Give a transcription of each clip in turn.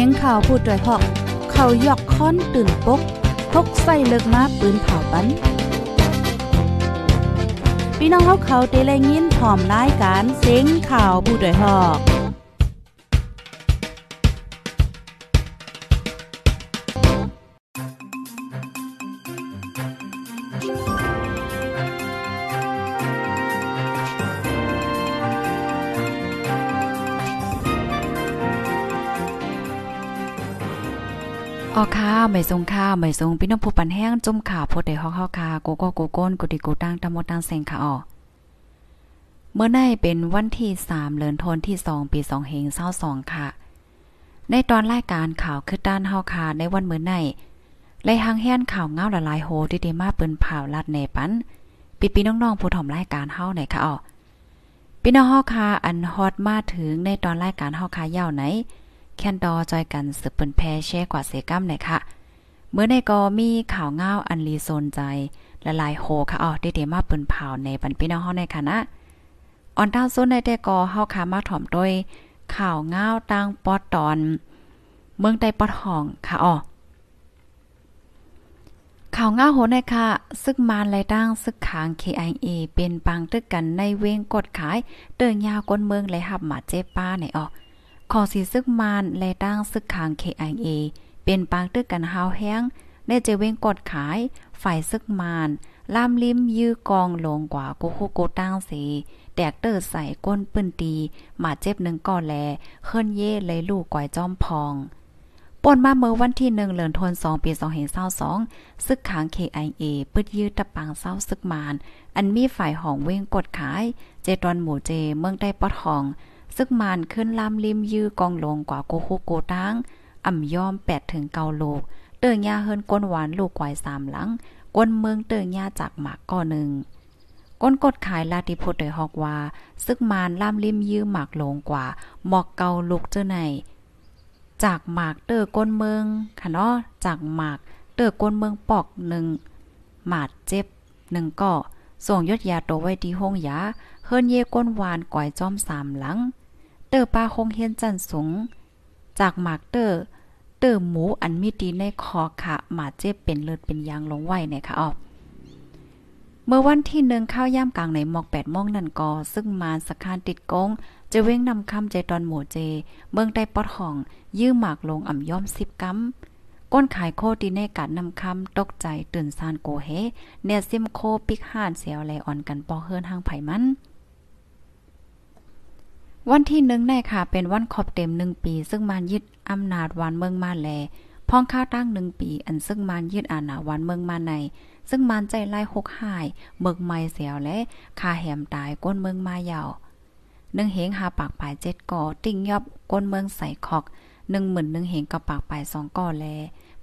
สียงข่าวพูดด้วยหอก เขายอกค้อนตื่นปกพกใส่เลิกมาปืนเผาปันพี่น้องเขาเขาเตะแลยินพร้อมรายการเสียงข่าวผู้ด้วยหอก ออค่ะไม่ทรงค่าไม่ทรงพี่น้องผู้ปันแห้งจุ่มขาโพดได้ฮอกเฮาค่ะโกโก้โกโก้นกุดิกูตั้งตะมดตั้งเซงค่ะออเมื่อในเป็นวันที่3เดือนธันวาคมที่ 2 ปี2เฮง22ค่ะ ในตอนรายการข่าวคือด้านเฮาค่ะในวันเมื้อในไล่หางแห่นข่าวเงาละลายโหที่ได้มาเปิ้นผ่าวลัดในปันปีปีน้องๆผู้ถ่อมรายการเฮาไหนค่ะออพี่น้องเฮาค่ะอันฮอตมาถึงในตอนรายการเฮาค่ะยาวไหน แค่นดอจอยกันสืบเปิ้นแพแช่กว่าเสกัมเลยค่ะเมื่อในก็มีข่าวง้าวอันลีโซนใจละลายโฮค่ะอ๋อได้เดมาเปิ้นเผาในปันพี่น้องเฮาในค่ะนะออนดาวโซนในแต่ก็เฮาค่ะมาถ่อมโดยข่าวง้าวตั้งปอดตอน เมืองใต้ปอดห้องค่ะอ๋อข่าวง้าโหในค่ะ ซึกมานไรตั้งซึกขาง KIA เป็นปังตึกกันในเวงกดขาย เติงยาวก้นเมืองเลหับหมาเจ๊ป้าในออก ขอสีซึกมานและตั้งซึกขาง KIA เป็นปางตึกกันหาวแห้งในเจเวงกดขาย ฝ่ายซึกมานล่ามลิ้มยื้อกองลงกว่าโกโคโกตั้งสีแตกเติดใส่ก้นปืนตีมาเจ็บหนึ่งก่อแลเคลื่อนเย่เลยลูกก่อยจอมพองป่นมาเมื่อวันที่หนึ่งเหลือนทนสองปีสองเห็นเศร้าสองซึกขาง KIA ปึดยืดตะปังเศร้าซึกมาน อันมีฝ่ายหองเว้งกดขาย เจตอนหมู่เจเมืองได้ปอดหอง ซึกมานขึ้นลามลิมยื้อกองลงกว่าโกโคโกตั้งอ่ำยอม8ถึง9โลก เติงยาเฮิรนก้นหวานลูกกวาย3หลัง ก้นเมืองเติงยาจากหมากก่อหนึ่งก้นกดขายลาติพุทธโดยฮอกว่า ซึกมานล่ามลิมยื้อหมากลงกว่า หมอกเกาลูกเจ้าไหนจากหมากเตอก้นเมืองค่ะเนาะจากหมากเตอก้นเมืองปอกหนึ่งหมาดเจ็บหนึ่งก่อส่งยศยาโตไว้ที่ห้องยาเฮิรนเยก้นหวานก่อยจอมสามหลัง เตอป้าคงเฮียนจันสูง จากหมากเตอร์เตอร์หมูอันมีดีในคอค่ะ หมาเจ็บเป็นเลือดเป็นยางลงไหวเนี่ยค่ะอ๋อเมื่อวันที่หนึ่งข้าวย่ามกลางในหมอกแปดโมงนั่นกอ ซึ่งมาสคานติดกง จะเว้งนำคำใจตอนหมูเจ เมืองได้ปอดห้อง ยื้อหมากลงอ่ำย่อมสิบกัมก้นขายโคดีในการนำคำตกใจตื่นซานโกเฮเนซิมโคปิกห่านเสียวแลอ่อนกันปอเฮิรนทางไผมัน วันที่หนึ่งในค่ะ เป็นวันขอบเต็มหนึ่งปี ซึ่งมานยึดอำนาจวันเมืองมาแลพ้องข้าวตั้งหนึ่งปี อันซึ่งมานยึดอาณาวันเมืองมาใน ซึ่งมานใจไล่หกหาย เมืองไม่เสียวและคาแหมตายก้นเมืองมาเยาวหนึ่งเหงหาปากปลายเจ็ดก่อติ่งยอบก้นเมืองใส่คอกหนึ่งหมื่นหนึ่งเหงกับปากปลายสองก่อแล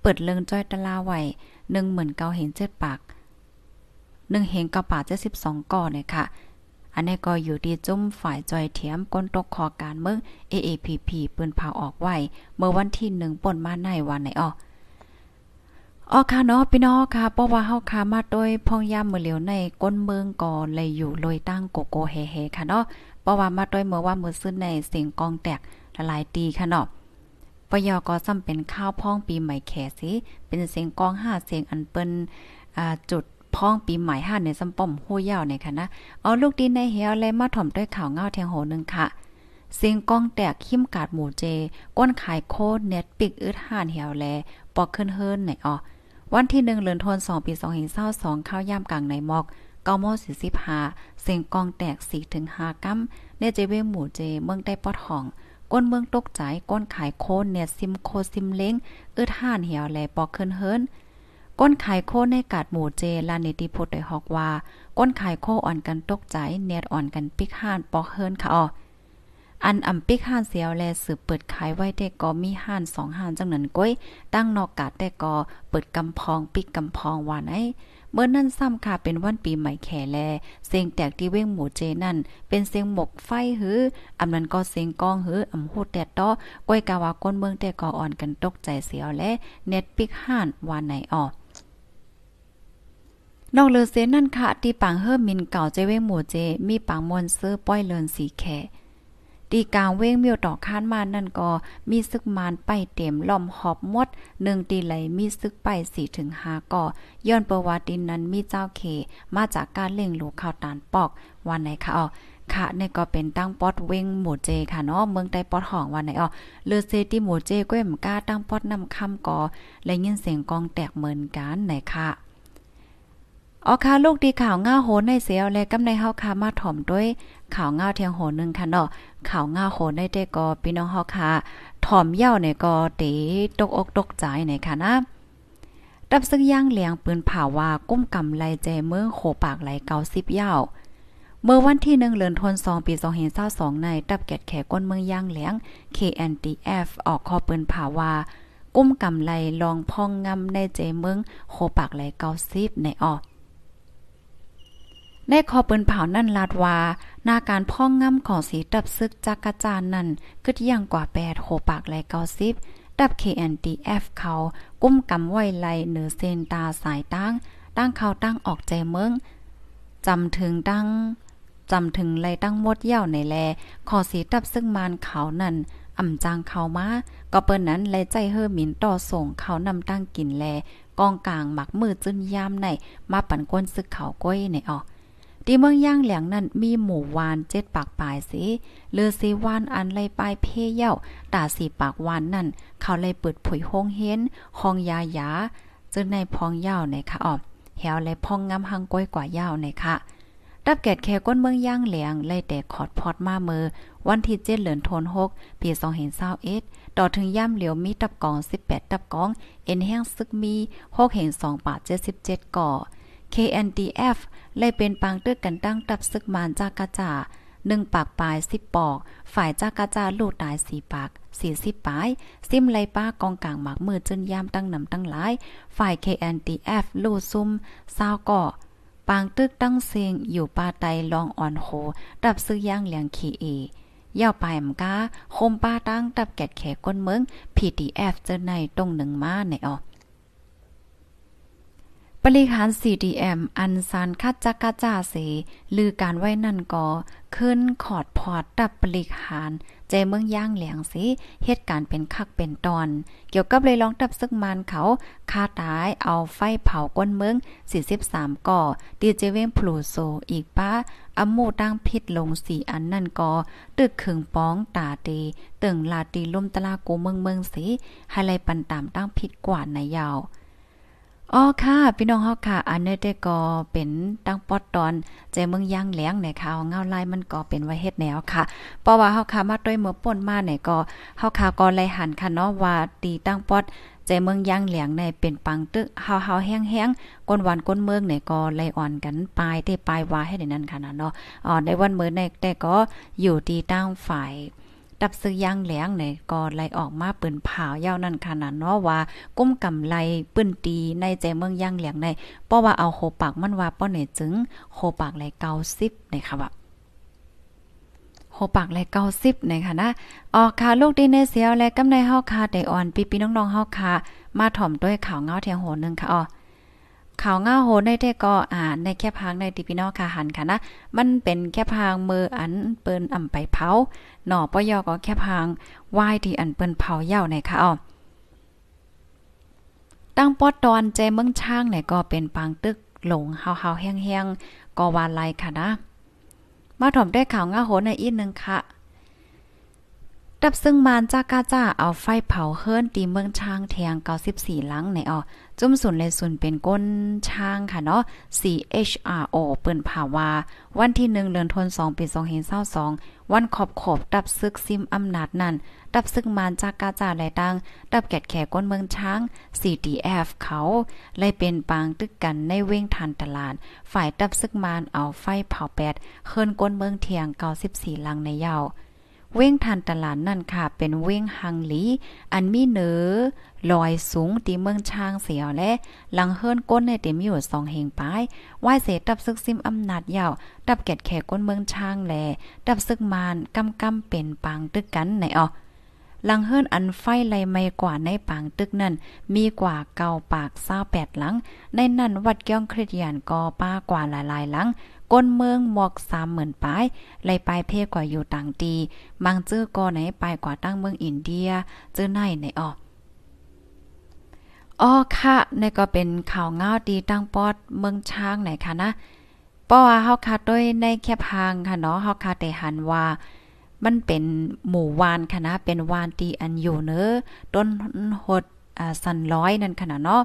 เปิดเลิงจ้อยตะลาไหวหนึ่งหมื่นเก้าเหงเจ็ดปากหนึ่งเหงกับปากเจ็ดสิบสองก่อเนี่ยค่ะ อันนี้ก็อยู่ที่จุ้มฝ่ายจอยเทียมก้นตกคอการเมือง AAPP ปืนเผาออกไว้ เมื่อวันที่หนึ่งป่นมาในวันไหนอ้ออ๋อค่ะเนาะพี่น้องค่ะเพราะว่าเฮาค่ะมาโดยพองยามมื้อเหลียวในก้นเมืองก่อนเลยอยู่ลอยตั้งโกโกเฮเฮค่ะเนาะเพราะว่ามาโดยเมื่อว่ามื้อซื้อในเสียงกองแตกละลายตีค่ะเนาะปยอก็ซ้ำเป็นข้าวพ้องปีใหม่แขสิเป็นเสียงกอง5เสียงอันเปิ้นอ่าจุด พ้องปีใหม่ห้าในซัมป้อมหู้ยาวในค่ะนะเอาลูกดินในเหียวแลมาถ่อมด้วยข่าวเงาเทียงโหนึงค่ะเสียงก้องแตกขิมกาดหมูเจ ก้นขายโคเน็ตปิกอึดห่านเหี่ยวแล ปอกขึ้นเฮิรนไหนอ๋อวันที่หนึ่งเลือนทนสองปีสองหินเศร้าสองข้าวย่ำกลางในหมอกเก้าโมสี่สิบห้าเสียงกองแตกสี่ถึงห้ากัมเนเจเวหมูเจ เมืองได้ปอดห้อง ก้นเมืองตกใจ ก้นขายโคเน็ตซิมโคซิมเล้งอึดห่านเหี่ยวแล ปอกขึ้นเฮิรน ก้นไข่โคในกาดหมู่เจลานิติพุทธได้ฮอกว่า ก้นไข่โคอ่อนกันตกใจเนียดอ่อนกันปิกห่านปอกเฮิรนค่ะอ๋ออันอ่ำปิกห่านเสียวแลสืบเปิดขายไว้แต่ก็มีห่านสองห่านจังนั้นก้อยตั้งนอกกาดแต่ก็เปิดกำพองปิกกำพองว่าไหนเมื่อนั้นซ้ำค่ะเป็นวันปีใหม่แข่แล เสียงแตกที่เว้งหมู่เจนั่น เป็นเสียงหมกไฟหืออำนั้นก็เสียงก้องหืออำโหดแดดต้อก้อยกาวาก้นเมืองแต่ก็อ่อนกันตกใจเสียวและเน็ตปิกห่านว่าไหนอ๋อ นอกเลอเซนั่นค่ะที่ปังเฮิรมินเก่าใจเวงหมู่เจ มีปังมวนเซอร์ป้อยเลินสีแขตีกลางเว้งมิวต่อค้านมานั่นก็มีซึกมานไปเต็มล้อมหอบมดหนึ่งตีไหลมีซึกไป4ถึง5ก่อย้อนประวัตินั้นมีเจ้าเค มาจากการเล่งหลูข้าวตาลปอก วันไหนคะอ๋อค่ะนี่ก็เป็นตั้งปอดเว้งหมู่เจค่ะเนาะเมืองใต้ปอดห้องวันไหนอ๋อเลือเซติหมู่เจก้มกล้าตั้งปอดนำคำก่อและยินเสียงกองแตกเหมือนกันไหนค่ะ อ๋อค่ะลูกดีข่าวง่าโหในเสียวและกำในเฮาค่ะมาถ่อมด้วยข่าวง่าเทียงโหนึงค่ะเนาะข่าวง่าโหในเด้ก็พี่น้องเฮาค่ะถ่อมเย้าเนี่ยก็เตตกอกตกใจในค่ะนะดับซึ่งย่างเลียงปืนผ่าว่ากุ้มกำไลแจเมืองโขปากไหลเกาสิบเย้าเมื่อวันที่หนึ่งเลือนทนสองปีสองเห็นเศร้าสองในตับแกดแขก้นเมืองย่างเหลียง KNTF ออกข้อปืนผ่าว่ากุ้มกำไลลองพองงำในเจเมืองโคปากไหลเกาซิบในออ กในคอปืนเผานั่นลาดว่าหน้าการพ่องง่ำของสีดับซึกจักกะจานนั่นกึดย่างกว่าแปดโหปากไหลเกาซิบดับ KNTF เขากุ้มกำไว้ไหลเหนือเซนตาสายตั้ง ตั้งเขาตั้งออกใจเมืองจำถึงตั้งจำถึงไรตั้งมดเย่าในแลขอสีดับซึ่งมานเขานั่นอ่ำจางเขามาก็เปิ้นนั้นแลใจเฮอหมินต่อส่งเขานำตั้งกินแลกองกลางหมักมือจึนยามในมาปั่นก้นซึกเขาก้อยในออก ที่เมืองย่างแหลงนั้นมีหมู่วานเจ็ดปากปลายสิเลือสีวานอันไลปลายเพเย่าตาสีปากวานนั่น เขาเลยเปิดผุยห้องเห็นห้องยายาจึงในพองยาวในค่ะออมแหวและพองงำหังก้อยกว่ายาวในค่ะดับแกดแค่ก้นเมืองย่างแหลงไล่แต่ขอดพอดมาเมือวันที่เจ็ดเหลือนโทนหกปีสองเห็นเศร้าเอ็ดต่อถึงย่ำเหลียวมีตับกองสิบแปดตับกอง เอ็นแห้งซึกมีหกเห็นสองบาทเจ็ดสิบเจ็ดก่อ KNDF เลยเป็นปางตึกกันตั้งตับซึกมานจากกะจาหนึ่งปากปลายสิบปอก ฝ่ายจากกะจาลูดตายสี่ปากสี่สิบปลาย ซิมไลป้ากองกลางหมากมือจนยามตั้งนำตั้งหลาย ฝ่าย KNDF ลูดซุ่มซาวก่อปางตึกตั้งเสียงอยู่ปาไตลองอ่อนโหดับซื้อย่างเหลียงขีเอย่าไปมกาคมป้าตั้งตับแกดแขกก้นเมือง PTF เจอในตรงหนึ่งมาในออ บริหาร CDM อันซานคัดจักกะจ้าเสลือการไว้นั่นก็ขึ้นขอดพอดตับบริหารใจเมืองย่างเหลียงสิเหตุการณ์เป็นคักเป็นตอน เกี่ยวกับเลยลองตับซึกมันเขาคาตายเอาไฟเผาก้นเมือง43ก่อดีเจเวมพลูโซอีกป้าอมูตั้งพิษลงสีอันนั่นก็ตึกขึงป้องตาตีตึงลาตีล่มตลากูเมืองเมืองสิให้ไลปันตามตั้งพิษกว่าในยาว อ๋อค่ะ พี่น้องเฮาค่ะ อันนี้ได้ก็เป็นตั้งปอดตอนใจเมืองย่างแหลงในข่าวเงาลายมันก็เป็นไว้เฮ็ดแนวค่ะ เพราะว่าเฮาค่ะมาด้วยเมื่อป่นมาเนี่ยก็เฮาค่ะก็ไล่หันค่ะเนาะว่าตีตั้งปอดใจเมืองย่างแหลงในเป็นปังตึกเฮาเฮาแห้งๆก้นวันก้นเมืองเนี่ยก็ไล่อ่อนกันปลายเตปลายว่าให้ได้นั่นค่ะเนาะอ๋อในวันมื้อในแต่ก็อยู่ที่ตั้งฝ่าย ดับซื้อย่างแหลงเนี่ยก็ไล่ออกมาเปืนผายาวนั่นขนาดเนาะว่าก้มกำไลปืนตีในใจเมืองย่างแหลงในเพราะว่าเอาโคปากมันว่าป้อเนี่ยจึงโคปากไล90ในค่ะว่าโหปากและเก้าสิบในค่ะนะออกค่ะลูกดีในเสียวและกำในเฮาค่ะได้อ่อนปีปีน้องๆเฮาค่ะมาถ่อมด้วยข่าวเงาเทียงโหนึงค่ะอ๋อ ข่าวง่าโหในเด้ก็อ่าในแค่พังในติพี่น้องค่ะหันค่ะนะ มันเป็นแค่พังมืออันเปิ้นอ่ำไปเผาหน่อปยอก็แค่พังวายที่อันเปิ้นเผาเย่าในค่ะอ๋อตั้งปอดตอนใจเมืองช่างเนี่ยก็เป็นปางตึกหลงเฮาๆแห้งๆก็วานไลค่ะนะ มาถ่อมได้ข่าวง่าโหในอีกนึงค่ะ ดับซึ่งมานจากกาจ้าเอาไฟเผาเฮิรนตีเมืองช้างแทง94ลังในออจุ่มสุนเลยสุนเป็นก้นช้างค่ะเนาะ CHRO เปิ้นผ่าวา วันที่1เดือนธันวาคมปี2522วันขอบขอบดับซึกซิมอำนาจนั่น ดับซึกมานจากกาจ้าและตังดับแกดแขก้นเมืองช้าง CDF เขาเลยเป็นปางตึกกันในเว้งทันตลาด ฝ่ายดับซึกมานเอาไฟเผาแปดเฮิรนก้นเมืองเทียง94ลังในยาว เว้งทันตลาดนั่นค่ะ เป็นเว้งหังหลี อันมีเนื้อลอยสูงตีเมืองช้างเสียวและ หลังเฮิรนก้นในเต็มอยู่สองเฮงปลายไหวเสตับซึกซิมอำนาจยาว ดับแกดแขกก้นเมืองช้างแล ดับซึกมานกำกำเป็นปางตึกกันในอ๋อลังเฮิรนอันไฟไลไม่กว่าในปางตึกนั่นมีกว่าเก่าปากเศร้าแปดหลัง ในนั้นวัดเกี้ยงคริสยนกอป้ากว่าหลายๆหลัง ก้นเมืองหมอกสามหมื่นปลายไล่ปลายเพกว่าอยู่ต่างตีมังจื้อก็ไหนปลายกว่าตั้งเมืองอินเดียจื้อไหนในออกอ๋อค่ะนี่ก็เป็นข่าวเงาดีตั้งปอดเมืองช้างไหนคะนะเพราะว่าเฮาคาด้วยในแคบหางค่ะเนาะเฮาคาแต่หันว่า มันเป็นหมู่วานค่ะนะเป็นวานตีอันอยู่เนอต้นหดอ่าสันร้อยนั่นค่ะเนาะ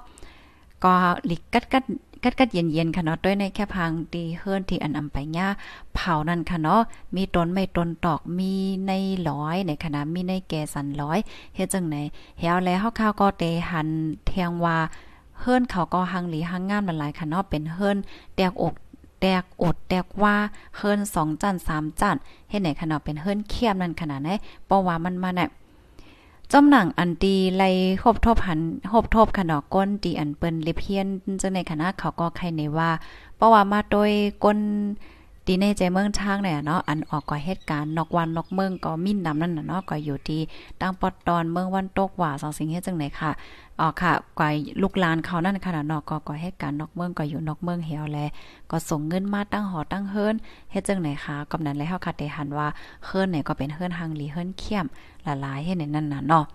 ก็หลิกกัดกัด กัดกัดเย็นๆค่ะเนาะด้วยในแค่พังตีเฮิรนที่อันอำไปญ่าเผานั่นค่ะเนาะมีต้นไม่ต้นตอกมีในร้อยในคณะมีในแก่สันร้อยเฮ็ดจังไหนเฮาแล้วเฮาข้าวก็เตหันเทียงว่าเฮิรนเขาก็หังหลีหังงานมหลายค่ะเนาะเป็นเฮิรนแตกอกแตกอดแตกว่าเฮิรน2จัน3จันเฮ็ดไหนค่ะเนาะเป็นเฮิรนเคียมนั่นขนาดไหนเพราะว่ามันมาเนี่ย จอมหนังอันตีไล่หบทบหันหบทบขนอกก้นตีอันเปิ้นเลเพียนจังในคณะเขาก็ใครในว่าเพราะว่ามาโดยก้น ตีในใจเมืองช้างเนี่ยเนาะอันออกก็เหตุการณ์นอกวันนอกเมืองก็มิ่นนำนั่นน่ะเนาะก็อยู่ที่ตั้งปอดตอนเมืองวันตกว่าสองสิ่งเฮ็ดจังไหนค่ะอ๋อค่ะกว่าลูกลานเขานั่นค่ะเนาะก็ก็เหตุการณ์นอกเมืองก็อยู่นอกเมืองเหี่ยวแลก็ส่งเงินมาตั้งหอตั้งเฮิรนเฮ็ดจังไหนค่ะกำนั้นแล้วเฮาค่ะได้หันว่าเฮิรนเนี่ยก็เป็นเฮิรนฮังลีเฮิรนเขี้ยมหลายๆเฮ็ดในนั้นน่ะเนาะ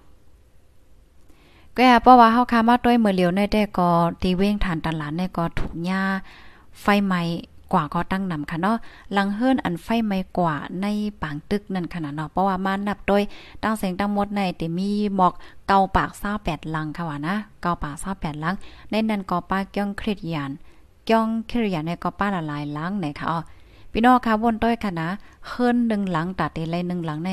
ก็เพราะว่าเฮาคามาด้วยมือเหลียวในแต่ก็ตีเว้งฐานตลาดในก็ถูกหญ้าไฟไหม้ กว่าก็ตั้งนำค่ะเนาะลังเฮิรนอันไฟไหม้กว่าในปางตึกนั่นขนาดเนาะเพราะว่ามานับโดยตั้งเสียงตั้งหมดในแต่มีหมอกเกาปาก28ลังค่ะว่านะเกาปาก28ลังในนั้นก็ป้าเกี้ยงเครียดยานเกี้ยงเครียดยานในก็ป้าละลายลังไหนค่ะอ๋อพี่น้องค่ะวนต้อยค่ะนะเฮิรนหนึ่งหลังตัดเไลหนึ่งหลังใน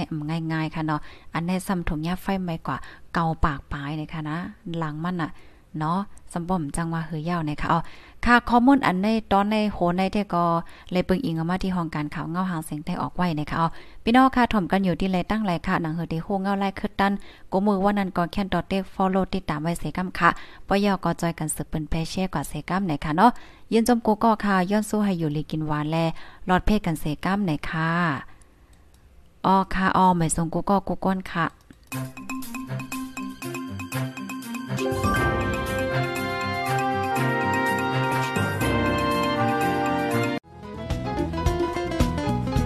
ง่ายๆค่ะเนาะอันในซ้ำถุงยาไฟไหม้กว่าเกาปากปลายนะคะนะหลังมันอะ เนาะสมบ่มจังว่าเฮือยาวนะคะอ๋อค่ะข้อมูลอันในตอนในโหในที่ก็เลยปึงอิงออกมาที่ห้องการข่าวเงาหางเสียงได้ออกไว้นะคะอ๋อพี่น้องค่ะถ่อมกันอยู่ที่ไรตั้งไรค่ะหนังเฮือที่โหเงาไล่คึดตันกูมือว่านั้นก็แค่นดอเต็กฟอลโล่ติดตามไว้เสกัมค่ะปยอก็จอยกันสึกเปิ้นแพเช่กว่าเสกัมไหนค่ะเนาะยืนจมกูก็ค่ะย้อนสู้ให้อยู่ลีกินหวานแลหลอดเพศกันเสกัมไหนค่ะอ๋อค่ะอ๋อไม่ส่งกูก็กูก้นค่ะ